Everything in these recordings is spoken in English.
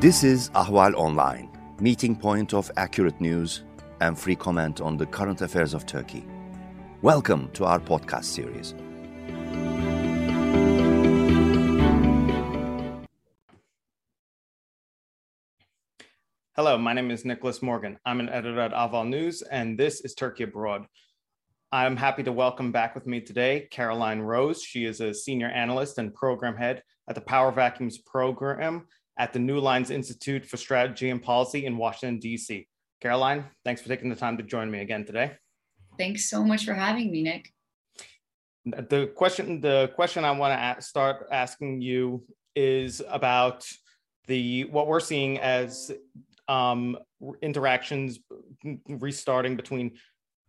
This is Ahval Online, meeting point of accurate news and free comment on the current affairs of Turkey. Welcome to our podcast series. Hello, my name is Nicholas Morgan. I'm an editor at Ahval News, and this is Turkey Abroad. I'm happy to welcome back with me today Caroline Rose. She is a senior analyst and program head at the Power Vacuums program at the New Lines Institute for Strategy and Policy in Washington, D.C. Caroline, thanks for taking the time to join me again today. Thanks so much for having me, Nick. The question, the question I want to start asking you is about the what we're seeing as um, interactions restarting between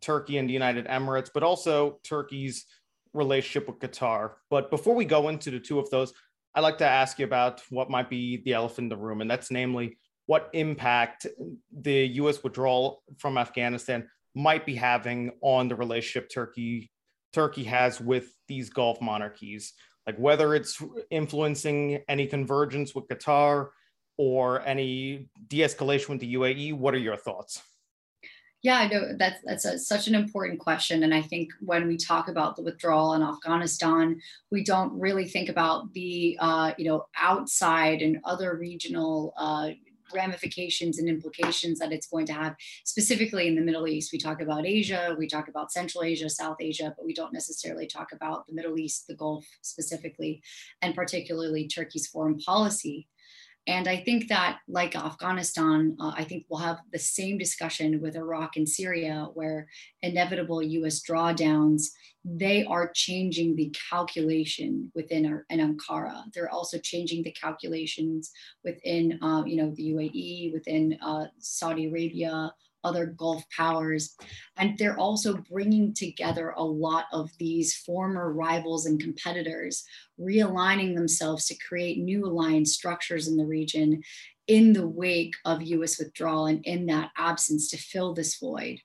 Turkey and the United Emirates, but also Turkey's relationship with Qatar. But before we go into the two of those, I'd like to ask you about what might be the elephant in the room, and that's namely what impact the U.S. withdrawal from Afghanistan might be having on the relationship Turkey Turkey has with these Gulf monarchies, like whether it's influencing any convergence with Qatar or any de-escalation with the UAE. What are your thoughts? Yeah, no, that's that's a, such an important question, and I think when we talk about the withdrawal in Afghanistan, we don't really think about the uh, you know outside and other regional. Uh, ramifications and implications that it's going to have specifically in the Middle East. We talk about Asia, we talk about Central Asia, South Asia, but we don't necessarily talk about the Middle East, the Gulf specifically, and particularly Turkey's foreign policy. And I think that, like Afghanistan, uh, I think we'll have the same discussion with Iraq and Syria, where inevitable US drawdowns, they are changing the calculation within our, in Ankara. They're also changing the calculations within, uh, you know, the UAE, within uh, Saudi Arabia, other Gulf powers. And they're also bringing together a lot of these former rivals and competitors, realigning themselves to create new alliance structures in the region in the wake of US withdrawal and in that absence to fill this void.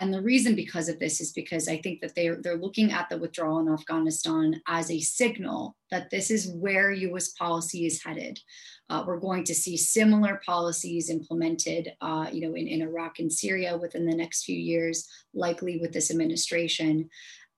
And the reason because of this is because I think that they're, they're looking at the withdrawal in Afghanistan as a signal that this is where US policy is headed. Uh, we're going to see similar policies implemented, uh, you know, in, in Iraq and Syria within the next few years, likely with this administration.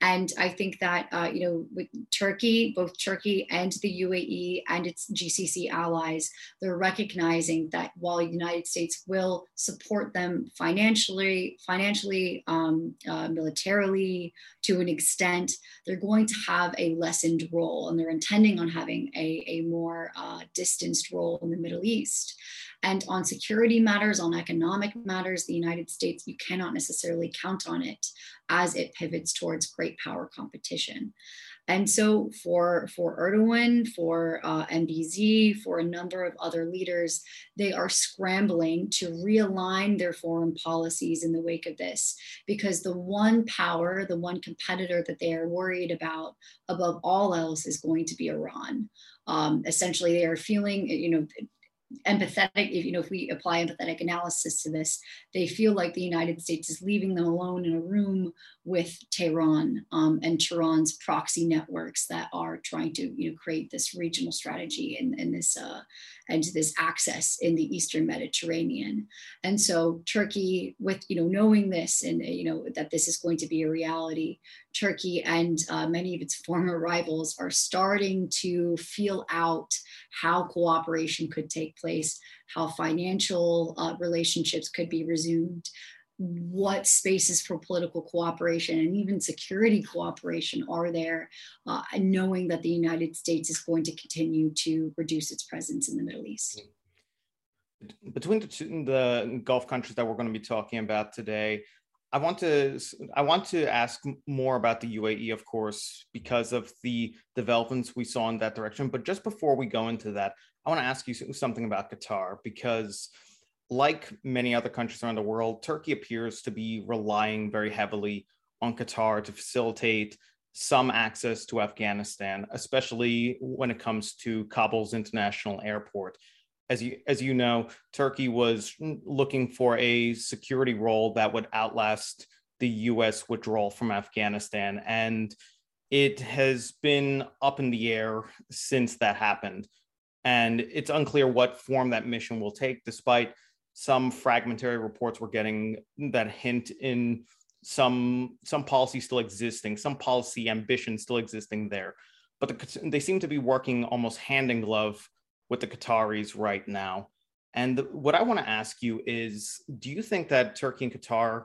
And I think that, uh, you know, with Turkey, both Turkey and the UAE and its GCC allies, they're recognizing that while the United States will support them financially, financially, um, uh, militarily, to an extent, they're going to have a lessened role and they're intending on having a, a more uh, distanced role in the Middle East. And on security matters, on economic matters, the United States, you cannot necessarily count on it as it pivots towards great power competition. And so for, for Erdogan, for uh, MBZ, for a number of other leaders, they are scrambling to realign their foreign policies in the wake of this, because the one power, the one competitor that they are worried about above all else is going to be Iran. Um, essentially, they are feeling, you know, empathetic if you know if we apply empathetic analysis to this they feel like the united states is leaving them alone in a room with tehran um, and tehran's proxy networks that are trying to you know create this regional strategy and, and this uh, and this access in the eastern mediterranean. And so turkey with you know knowing this and you know that this is going to be a reality turkey and uh, many of its former rivals are starting to feel out how cooperation could take place how financial uh, relationships could be resumed what spaces for political cooperation and even security cooperation are there, uh, knowing that the United States is going to continue to reduce its presence in the Middle East. Between the, two, the Gulf countries that we're going to be talking about today, I want to I want to ask more about the UAE, of course, because of the developments we saw in that direction. But just before we go into that, I want to ask you something about Qatar because like many other countries around the world, Turkey appears to be relying very heavily on Qatar to facilitate some access to Afghanistan, especially when it comes to Kabul's international airport. As you as you know, Turkey was looking for a security role that would outlast the U.S. withdrawal from Afghanistan, and it has been up in the air since that happened. and it's unclear what form that mission will take, despite some fragmentary reports we're getting that hint in some some policy still existing, some policy ambition still existing there. But the, they seem to be working almost hand in glove with the Qataris right now. And the, what I want to ask you is do you think that Turkey and Qatar,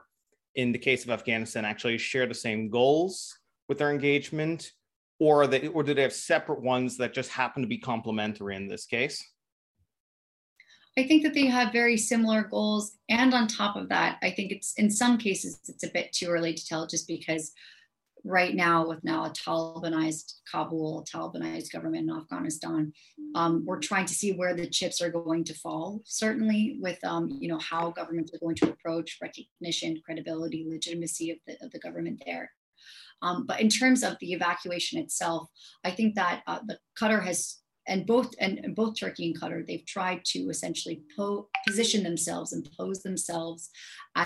in the case of Afghanistan, actually share the same goals with their engagement? Or, they, or do they have separate ones that just happen to be complementary in this case? I think that they have very similar goals. And on top of that, I think it's in some cases, it's a bit too early to tell just because right now with now a Talibanized Kabul, Talibanized government in Afghanistan, um, we're trying to see where the chips are going to fall. Certainly, with um, you know how governments are going to approach recognition, credibility, legitimacy of the, of the government there. Um, but in terms of the evacuation itself, I think that uh, the Qatar has and both and, and, both Turkey and Qatar, they've tried to essentially po- position themselves and pose themselves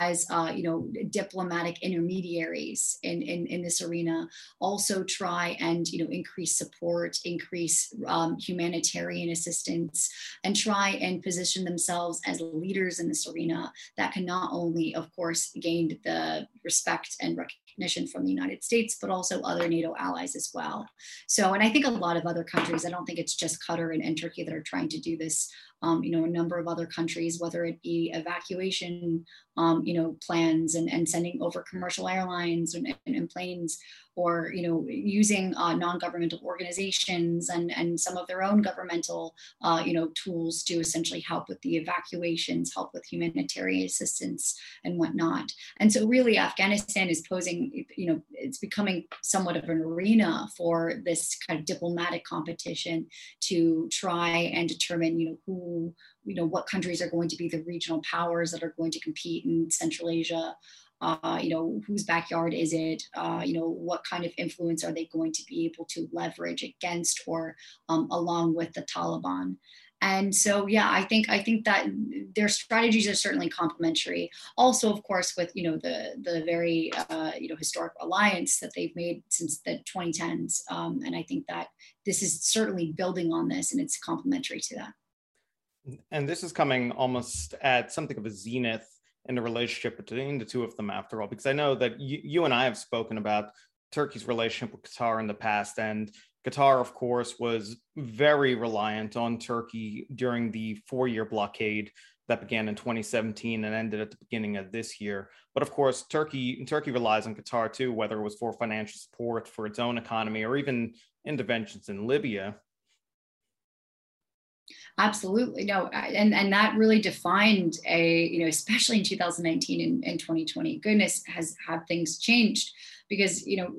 as uh, you know diplomatic intermediaries in, in in this arena. Also try and you know increase support, increase um, humanitarian assistance, and try and position themselves as leaders in this arena that can not only, of course, gain the respect and recognition from the United States, but also other NATO allies as well. So, and I think a lot of other countries, I don't think it's just Qatar and, and Turkey that are trying to do this. Um, you know, a number of other countries, whether it be evacuation, um, you know, plans and, and sending over commercial airlines and, and, and planes or you know using uh, non-governmental organizations and and some of their own governmental uh, you know tools to essentially help with the evacuations help with humanitarian assistance and whatnot. And so really afghanistan is posing you know it's becoming somewhat of an arena for this kind of diplomatic competition to try and determine you know who you know what countries are going to be the regional powers that are going to compete in central asia uh, you know, whose backyard is it? Uh, you know, what kind of influence are they going to be able to leverage against or um, along with the Taliban? And so, yeah, I think I think that their strategies are certainly complementary. Also, of course, with you know the the very uh, you know historic alliance that they've made since the 2010s, um, and I think that this is certainly building on this, and it's complementary to that. And this is coming almost at something of a zenith in the relationship between the two of them after all because i know that you, you and i have spoken about turkey's relationship with qatar in the past. And qatar of course was very reliant on turkey during the four year blockade that began in 2017 and ended at the beginning of this year. But of course turkey turkey relies on qatar too whether it was for financial support for its own economy or even interventions in libya Absolutely. No, and, and that really defined a, you know, especially in 2019 and, and 2020, goodness has have things changed because you know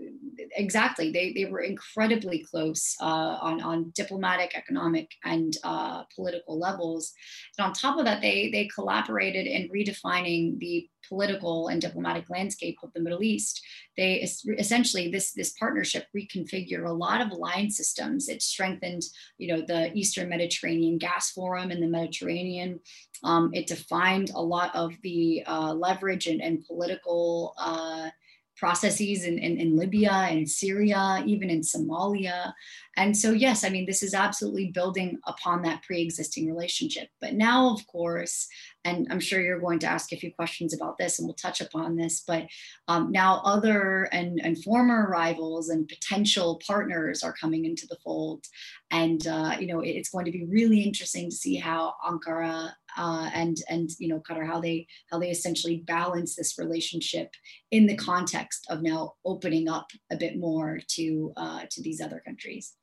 exactly they, they were incredibly close uh, on, on diplomatic economic and uh, political levels. And on top of that they they collaborated in redefining the political and diplomatic landscape of the middle east. They essentially this this partnership reconfigured a lot of alliance systems. It strengthened you know the eastern mediterranean gas forum in the mediterranean. Um, it defined a lot of the uh, leverage and, and political uh, processes in, in, in, Libya and Syria, even in Somalia. And so, yes, I mean, this is absolutely building upon that pre existing relationship. But now, of course, and I'm sure you're going to ask a few questions about this, and we'll touch upon this. But um, now, other and, and former rivals and potential partners are coming into the fold, and uh, you know it's going to be really interesting to see how Ankara uh, and and you know Qatar how they how they essentially balance this relationship in the context of now opening up a bit more to uh, to these other countries.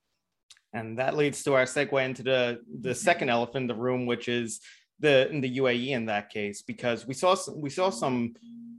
And that leads to our segue into the the second elephant in the room, which is the in the UAE in that case, because we saw some, we saw some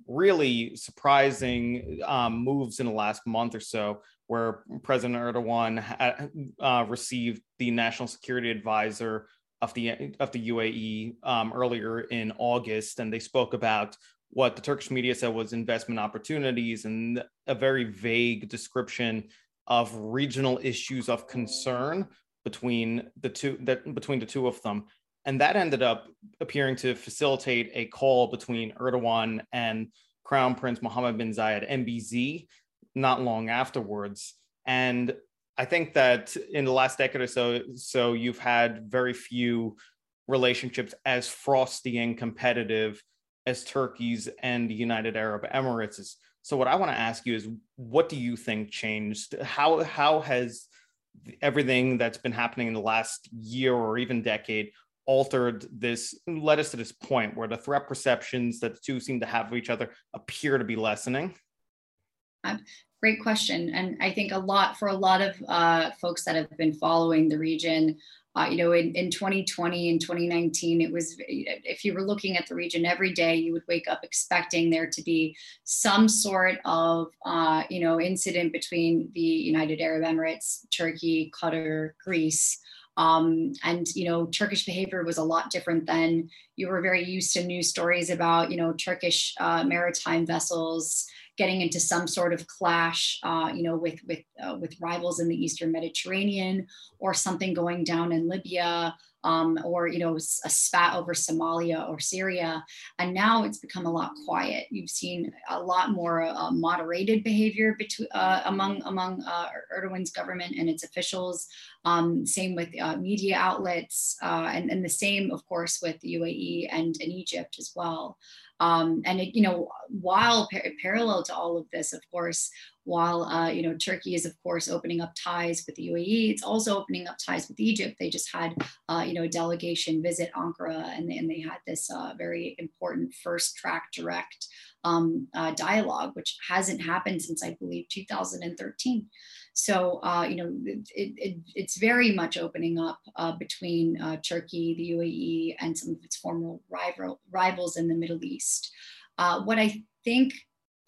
really surprising um, moves in the last month or so, where President Erdogan uh, received the national security advisor of the of the UAE um, earlier in August, and they spoke about what the Turkish media said was investment opportunities and a very vague description of regional issues of concern between the two that between the two of them. And that ended up appearing to facilitate a call between Erdogan and Crown Prince Mohammed bin Zayed MBZ not long afterwards. And I think that in the last decade or so, so you've had very few relationships as frosty and competitive as Turkey's and the United Arab Emirates. So what I want to ask you is, what do you think changed? How how has everything that's been happening in the last year or even decade altered this led us to this point where the threat perceptions that the two seem to have of each other appear to be lessening um, great question. And i think a lot for a lot of uh, folks that have been following the region uh, you know in, in 2020 and 2019 it was if you were looking at the region every day you would wake up expecting there to be some sort of uh, you know incident between the united arab emirates turkey qatar greece. Um, and you know turkish behavior was a lot different than you were very used to news stories about you know turkish uh, maritime vessels getting into some sort of clash, uh, you know, with with uh, with rivals in the Eastern Mediterranean, or something going down in Libya, um, or you know, a spat over Somalia or Syria. And now it's become a lot quiet. You've seen a lot more uh, moderated behavior between uh, among among uh, Erdogan's government and its officials. Um, same with uh, media outlets, and and the same, of course, with the UAE and, and Egypt as well. Um, and it, you know, while par- parallel to all of this, of course, while uh, you know Turkey is of course opening up ties with the UAE, it's also opening up ties with Egypt. They just had uh, you know a delegation visit Ankara, and they, and they had this uh, very important first track direct um, uh, dialogue, which hasn't happened since I believe 2013. So, uh, you know, it, it, it's very much opening up uh, between Turkey, the UAE, and some of its former rival, rivals in the Middle East. What I think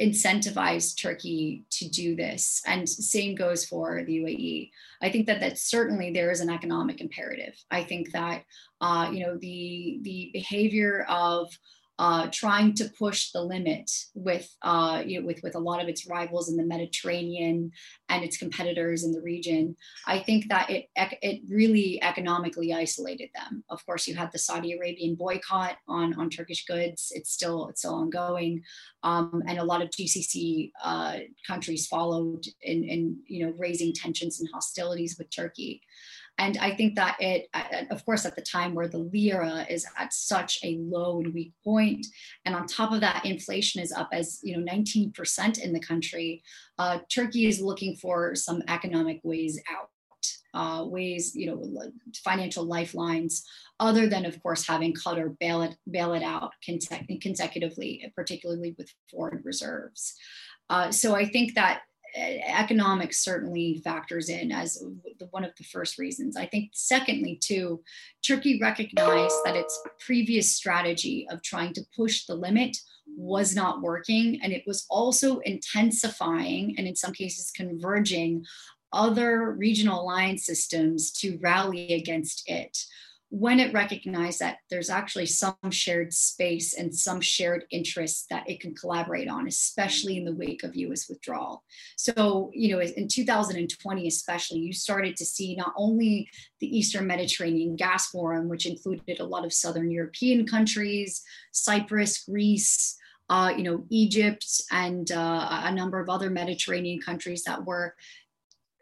incentivized Turkey to do this, and same goes for the UAE. I think that that certainly there is an economic imperative. I think that uh, you know the the behavior of uh, trying to push the limit with, uh, you know, with, with a lot of its rivals in the Mediterranean and its competitors in the region. I think that it, it really economically isolated them. Of course, you had the Saudi Arabian boycott on, on Turkish goods. It's still, it's still ongoing. Um, and a lot of GCC uh, countries followed in, in, you know, raising tensions and hostilities with Turkey. And I think that it, of course, at the time where the lira is at such a low and weak point, and on top of that, inflation is up as you know 19% in the country. Uh, Turkey is looking for some economic ways out. Uh, ways, you know, financial lifelines, other than, of course, having Qatar bail it, bail it out consecutively, particularly with foreign reserves. Uh, so I think that Uh, economics certainly factors in as one of the first reasons. I think, secondly, too, Turkey recognized that its previous strategy of trying to push the limit was not working, and it was also intensifying and, in some cases, converging other regional alliance systems to rally against it when it recognized that there's actually some shared space and some shared interests that it can collaborate on, especially in the wake of US withdrawal. So, you know, in 2020, especially, you started to see not only the Eastern Mediterranean Gas Forum, which included a lot of Southern European countries, Cyprus, Greece, uh, you know, Egypt, and uh, a number of other Mediterranean countries that were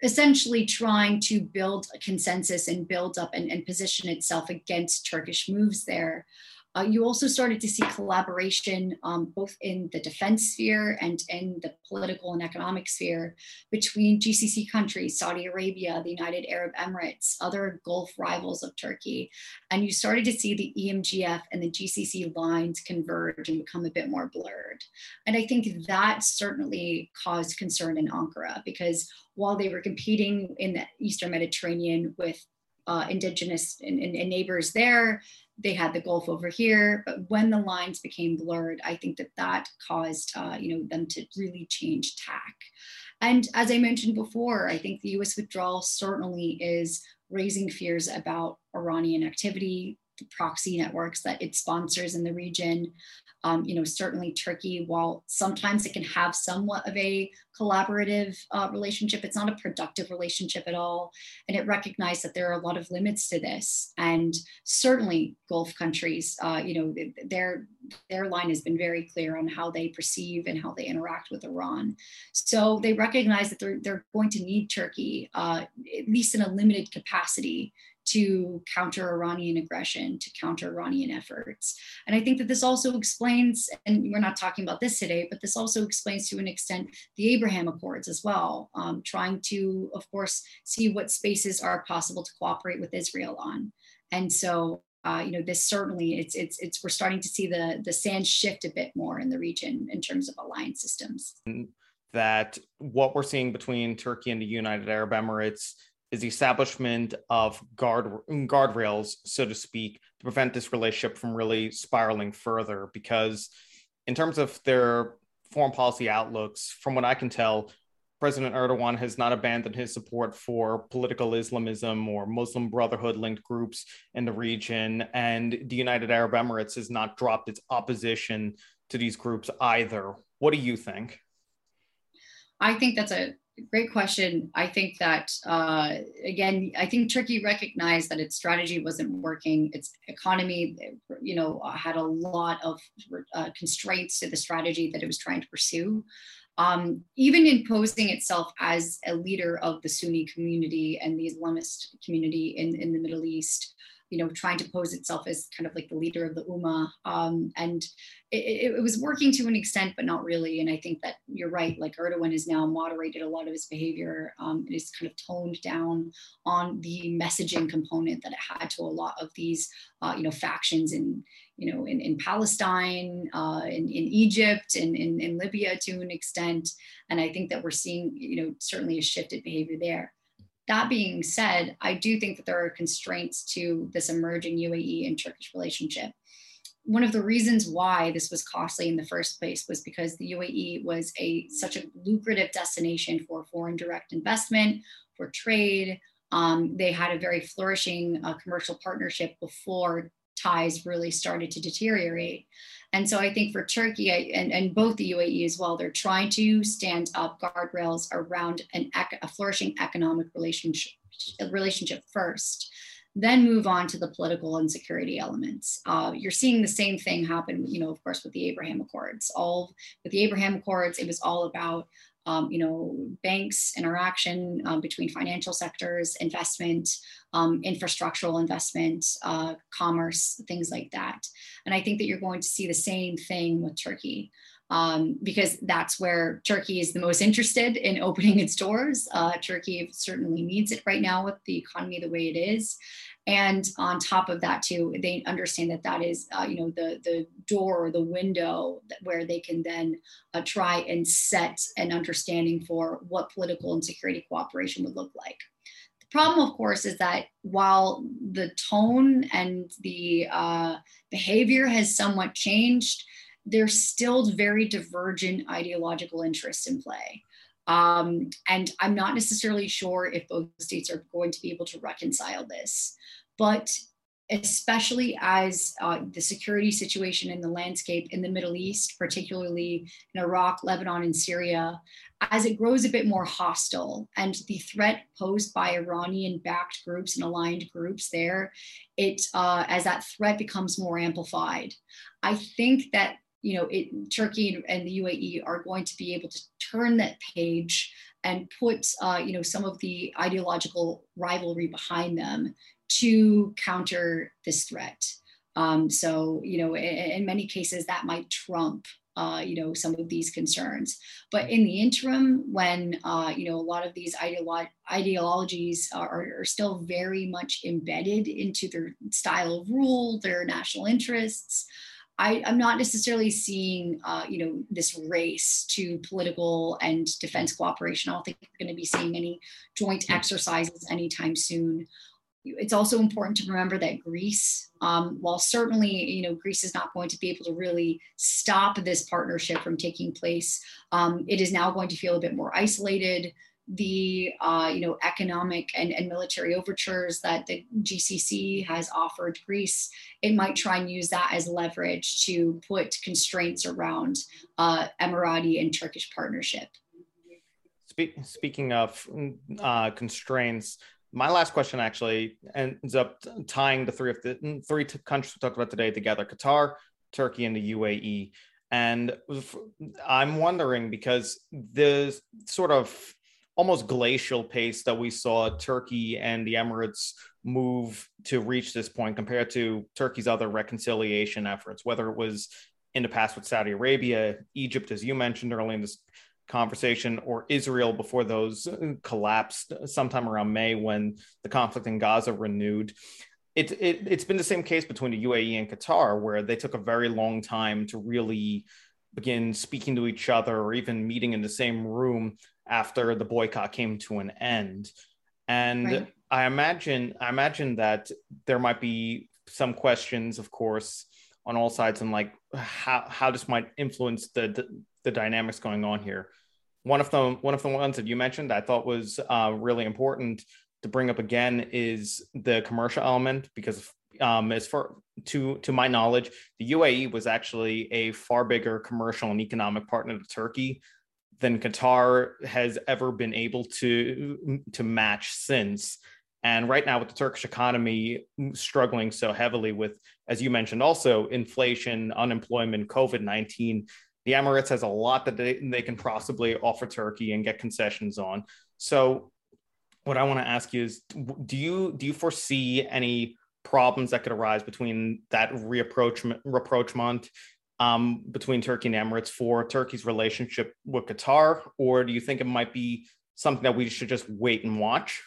essentially trying to build a consensus and build up and, and position itself against Turkish moves there. Uh, you also started to see collaboration um, both in the defense sphere and in the political and economic sphere between GCC countries, Saudi Arabia, the United Arab Emirates, other Gulf rivals of Turkey. And you started to see the EMGF and the GCC lines converge and become a bit more blurred. And I think that certainly caused concern in Ankara because while they were competing in the Eastern Mediterranean with uh, indigenous and, and, and, neighbors there. They had the Gulf over here, but when the lines became blurred, I think that that caused uh, you know them to really change tack. And as I mentioned before, I think the U.S. withdrawal certainly is raising fears about Iranian activity. Proxy networks that it sponsors in the region. Um, you know, certainly Turkey, while sometimes it can have somewhat of a collaborative uh, relationship, it's not a productive relationship at all. And it recognized that there are a lot of limits to this. And certainly Gulf countries, uh, you know, their, their line has been very clear on how they perceive and how they interact with Iran. So they recognize that they're, they're going to need Turkey, uh, at least in a limited capacity, to counter Iranian aggression, to counter Iranian efforts. And I think that this also explains, and we're not talking about this today, but this also explains to an extent the Abraham Accords as well, um, trying to, of course, see what spaces are possible to cooperate with Israel on. And so, uh, you know, this certainly it's it's it's we're starting to see the the sand shift a bit more in the region in terms of alliance systems. That what we're seeing between Turkey and the United Arab Emirates is the establishment of guard guardrails, so to speak, to prevent this relationship from really spiraling further. Because in terms of their foreign policy outlooks, from what I can tell, President Erdogan has not abandoned his support for political Islamism or Muslim Brotherhood linked groups in the region. And the United Arab Emirates has not dropped its opposition to these groups either. What do you think? I think that's a great question. I think that uh, again, I think Turkey recognized that its strategy wasn't working. Its economy, you know, had a lot of uh, constraints to the strategy that it was trying to pursue. Um, even imposing itself as a leader of the Sunni community and the Islamist community in, in the Middle East, you know, trying to pose itself as kind of like the leader of the Ummah. Um, and it, it, was working to an extent, but not really. And I think that you're right. Like Erdogan has now moderated a lot of his behavior. Um, it is kind of toned down on the messaging component that it had to a lot of these, uh, you know, factions in, you know, in, in Palestine, uh, in, in Egypt, and in, in Libya to an extent. And I think that we're seeing, you know, certainly a shifted behavior there. That being said, I do think that there are constraints to this emerging UAE and Turkish relationship. One of the reasons why this was costly in the first place was because the UAE was a such a lucrative destination for foreign direct investment, for trade. Um, they had a very flourishing uh, commercial partnership before ties really started to deteriorate. And so I think for Turkey and, and both the UAE as well, they're trying to stand up guardrails around an, a flourishing economic relationship, relationship first, then move on to the political and security elements. Uh, you're seeing the same thing happen, you know, of course, with the Abraham Accords. All with the Abraham Accords, it was all about um, you know, banks, interaction um, between financial sectors, investment, um, infrastructural investment, uh, commerce, things like that. And I think that you're going to see the same thing with Turkey. Um, because that's where Turkey is the most interested in opening its doors. Uh, Turkey certainly needs it right now with the economy the way it is and on top of that too they understand that that is uh, you know the the door or the window where they can then uh, try and set an understanding for what political and security cooperation would look like problem of course is that while the tone and the uh, behavior has somewhat changed there's still very divergent ideological interests in play um, and I'm not necessarily sure if both states are going to be able to reconcile this. But especially as uh, the security situation in the landscape in the Middle East, particularly in Iraq, Lebanon, and Syria, as it grows a bit more hostile and the threat posed by Iranian backed groups and aligned groups there, it uh, as that threat becomes more amplified. I think that you know, it, Turkey and the UAE are going to be able to turn that page and put, uh, you know, some of the ideological rivalry behind them to counter this threat. Um, so, you know, in, in, many cases, that might trump, uh, you know, some of these concerns. But in the interim, when, uh, you know, a lot of these ideolo- ideologies are, are still very much embedded into their style of rule, their national interests, I, am not necessarily seeing, uh, you know, this race to political and defense cooperation. I don't think we're going to be seeing any joint exercises anytime soon. It's also important to remember that Greece, um, while certainly, you know, Greece is not going to be able to really stop this partnership from taking place, um, it is now going to feel a bit more isolated. the uh, you know economic and, and military overtures that the GCC has offered Greece, it might try and use that as leverage to put constraints around uh, Emirati and Turkish partnership. Speak, speaking of uh, constraints, my last question actually ends up tying the three of the three countries we talked about today together: Qatar, Turkey, and the UAE. And I'm wondering because the sort of almost glacial pace that we saw Turkey and the Emirates move to reach this point compared to Turkey's other reconciliation efforts, whether it was in the past with Saudi Arabia, Egypt, as you mentioned early in this conversation, or Israel before those collapsed sometime around May when the conflict in Gaza renewed. It, it, it's been the same case between the UAE and Qatar, where they took a very long time to really begin speaking to each other or even meeting in the same room after the boycott came to an end. And right. I imagine I imagine that there might be some questions, of course, on all sides and like how, how this might influence the, the, the dynamics going on here. One of them one of the ones that you mentioned I thought was uh, really important to bring up again is the commercial element because um, as far to to my knowledge, the UAE was actually a far bigger commercial and economic partner to Turkey than Qatar has ever been able to to match since. And right now, with the Turkish economy struggling so heavily with, as you mentioned, also inflation, unemployment, COVID 19, the Emirates has a lot that they, they can possibly offer Turkey and get concessions on. So, what I want to ask you is do you do you foresee any problems that could arise between that reapproachment um, between Turkey and Emirates for Turkey's relationship with Qatar, or do you think it might be something that we should just wait and watch?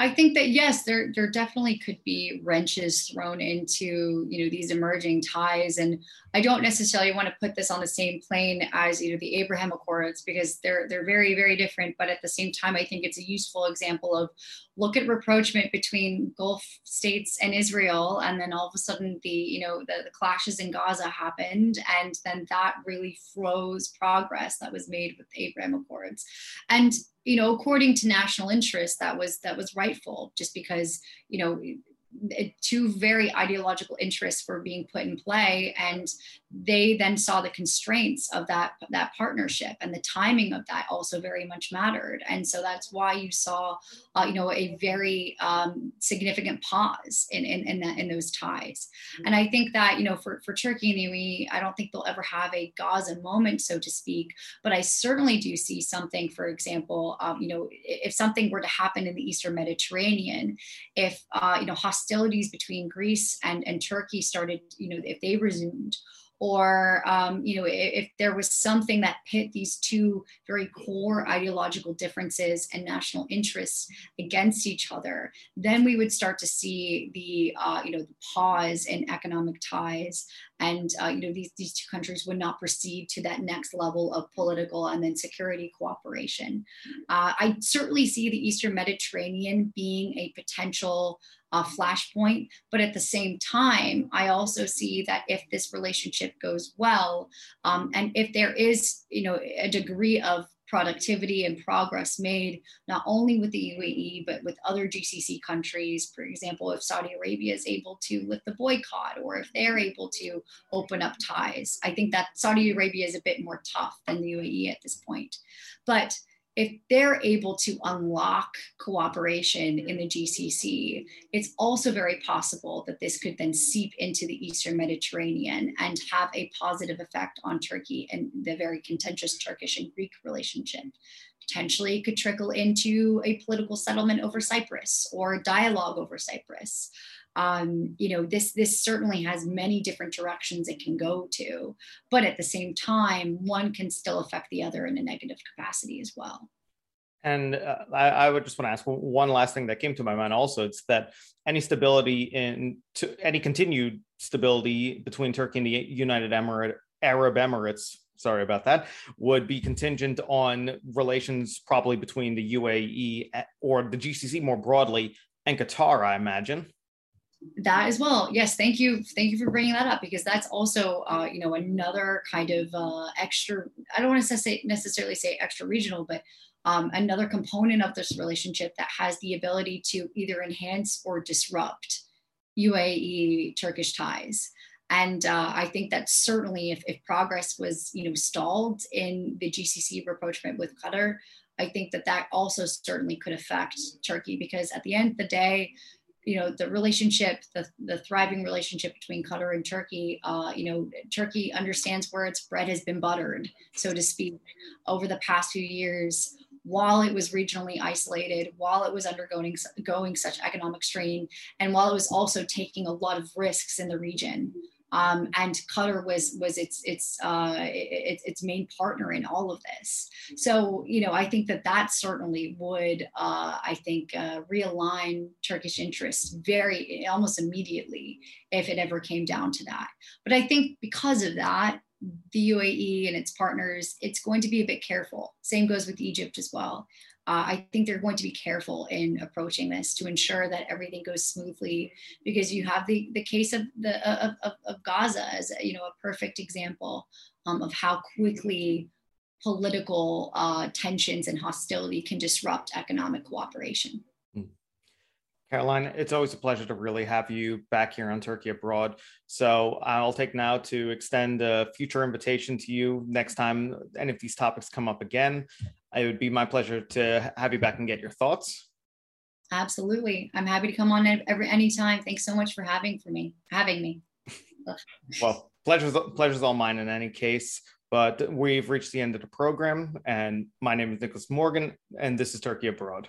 I think that yes, there there definitely could be wrenches thrown into you know these emerging ties, and I don't necessarily want to put this on the same plane as you know the Abraham Accords because they're they're very very different. But at the same time, I think it's a useful example of look at rapprochement between Gulf states and Israel, and then all of a sudden the you know the, the clashes in Gaza happened, and then that really froze progress that was made with the Abraham Accords, and you know according to national interest that was that was rightful just because you know two very ideological interests were being put in play and they then saw the constraints of that that partnership and the timing of that also very much mattered and so that's why you saw uh, you know a very um, significant pause in in in, that, in those ties mm-hmm. and i think that you know for for turkey and the UAE, i don't think they'll ever have a gaza moment so to speak but i certainly do see something for example um, you know if something were to happen in the eastern mediterranean if uh, you know hostilities between greece and and turkey started you know if they resumed or um, you know if, if, there was something that pit these two very core ideological differences and national interests against each other then we would start to see the uh, you know the pause in economic ties and uh, you know these, these two countries would not proceed to that next level of political and then security cooperation uh, i certainly see the eastern mediterranean being a potential uh, flashpoint. But at the same time, I also see that if this relationship goes well, um, and if there is, you know, a degree of productivity and progress made not only with the UAE but with other GCC countries. For example, if Saudi Arabia is able to lift the boycott or if they're able to open up ties, I think that Saudi Arabia is a bit more tough than the UAE at this point. But if they're able to unlock cooperation in the GCC, it's also very possible that this could then seep into the Eastern Mediterranean and have a positive effect on Turkey and the very contentious Turkish and Greek relationship. Potentially, it could trickle into a political settlement over Cyprus or dialogue over Cyprus um, you know this this certainly has many different directions it can go to but at the same time one can still affect the other in a negative capacity as well. And uh, I, I, would just want to ask one last thing that came to my mind also. It's that any stability in to any continued stability between turkey and the united Emirate, arab emirates sorry about that would be contingent on relations probably between the uae or the gcc more broadly and qatar i imagine That as well. Yes, thank you. Thank you for bringing that up because that's also, uh, you know, another kind of uh, extra. I don't want to say necessarily say extra regional, but um, another component of this relationship that has the ability to either enhance or disrupt UAE Turkish ties. And uh, I think that certainly, if, if progress was, you know, stalled in the GCC rapprochement with Qatar, I think that that also certainly could affect Turkey because at the end of the day, you know the relationship the, the thriving relationship between qatar and turkey uh, you know turkey understands where its bread has been buttered so to speak over the past few years. While it was regionally isolated while it was undergoing going such economic strain and while it was also taking a lot of risks in the region um, and Qatar was was its its uh, its its main partner in all of this. So you know, I think that that certainly would, uh, I think, uh, realign Turkish interests very almost immediately if it ever came down to that. But I think because of that, the UAE and its partners, it's going to be a bit careful. Same goes with Egypt as well uh, I think they're going to be careful in approaching this to ensure that everything goes smoothly because you have the, the case of the of, of, of Gaza as you know a perfect example um, of how quickly political uh, tensions and hostility can disrupt economic cooperation. Caroline, it's always a pleasure to really have you back here on Turkey Abroad. So I'll take now to extend a future invitation to you next time any of these topics come up again. It would be my pleasure to have you back and get your thoughts. Absolutely. I'm happy to come on every anytime. Thanks so much for having for me, having me. well, pleasure's pleasure's all mine in any case. But we've reached the end of the program, and my name is Nicholas Morgan, and this is Turkey Abroad.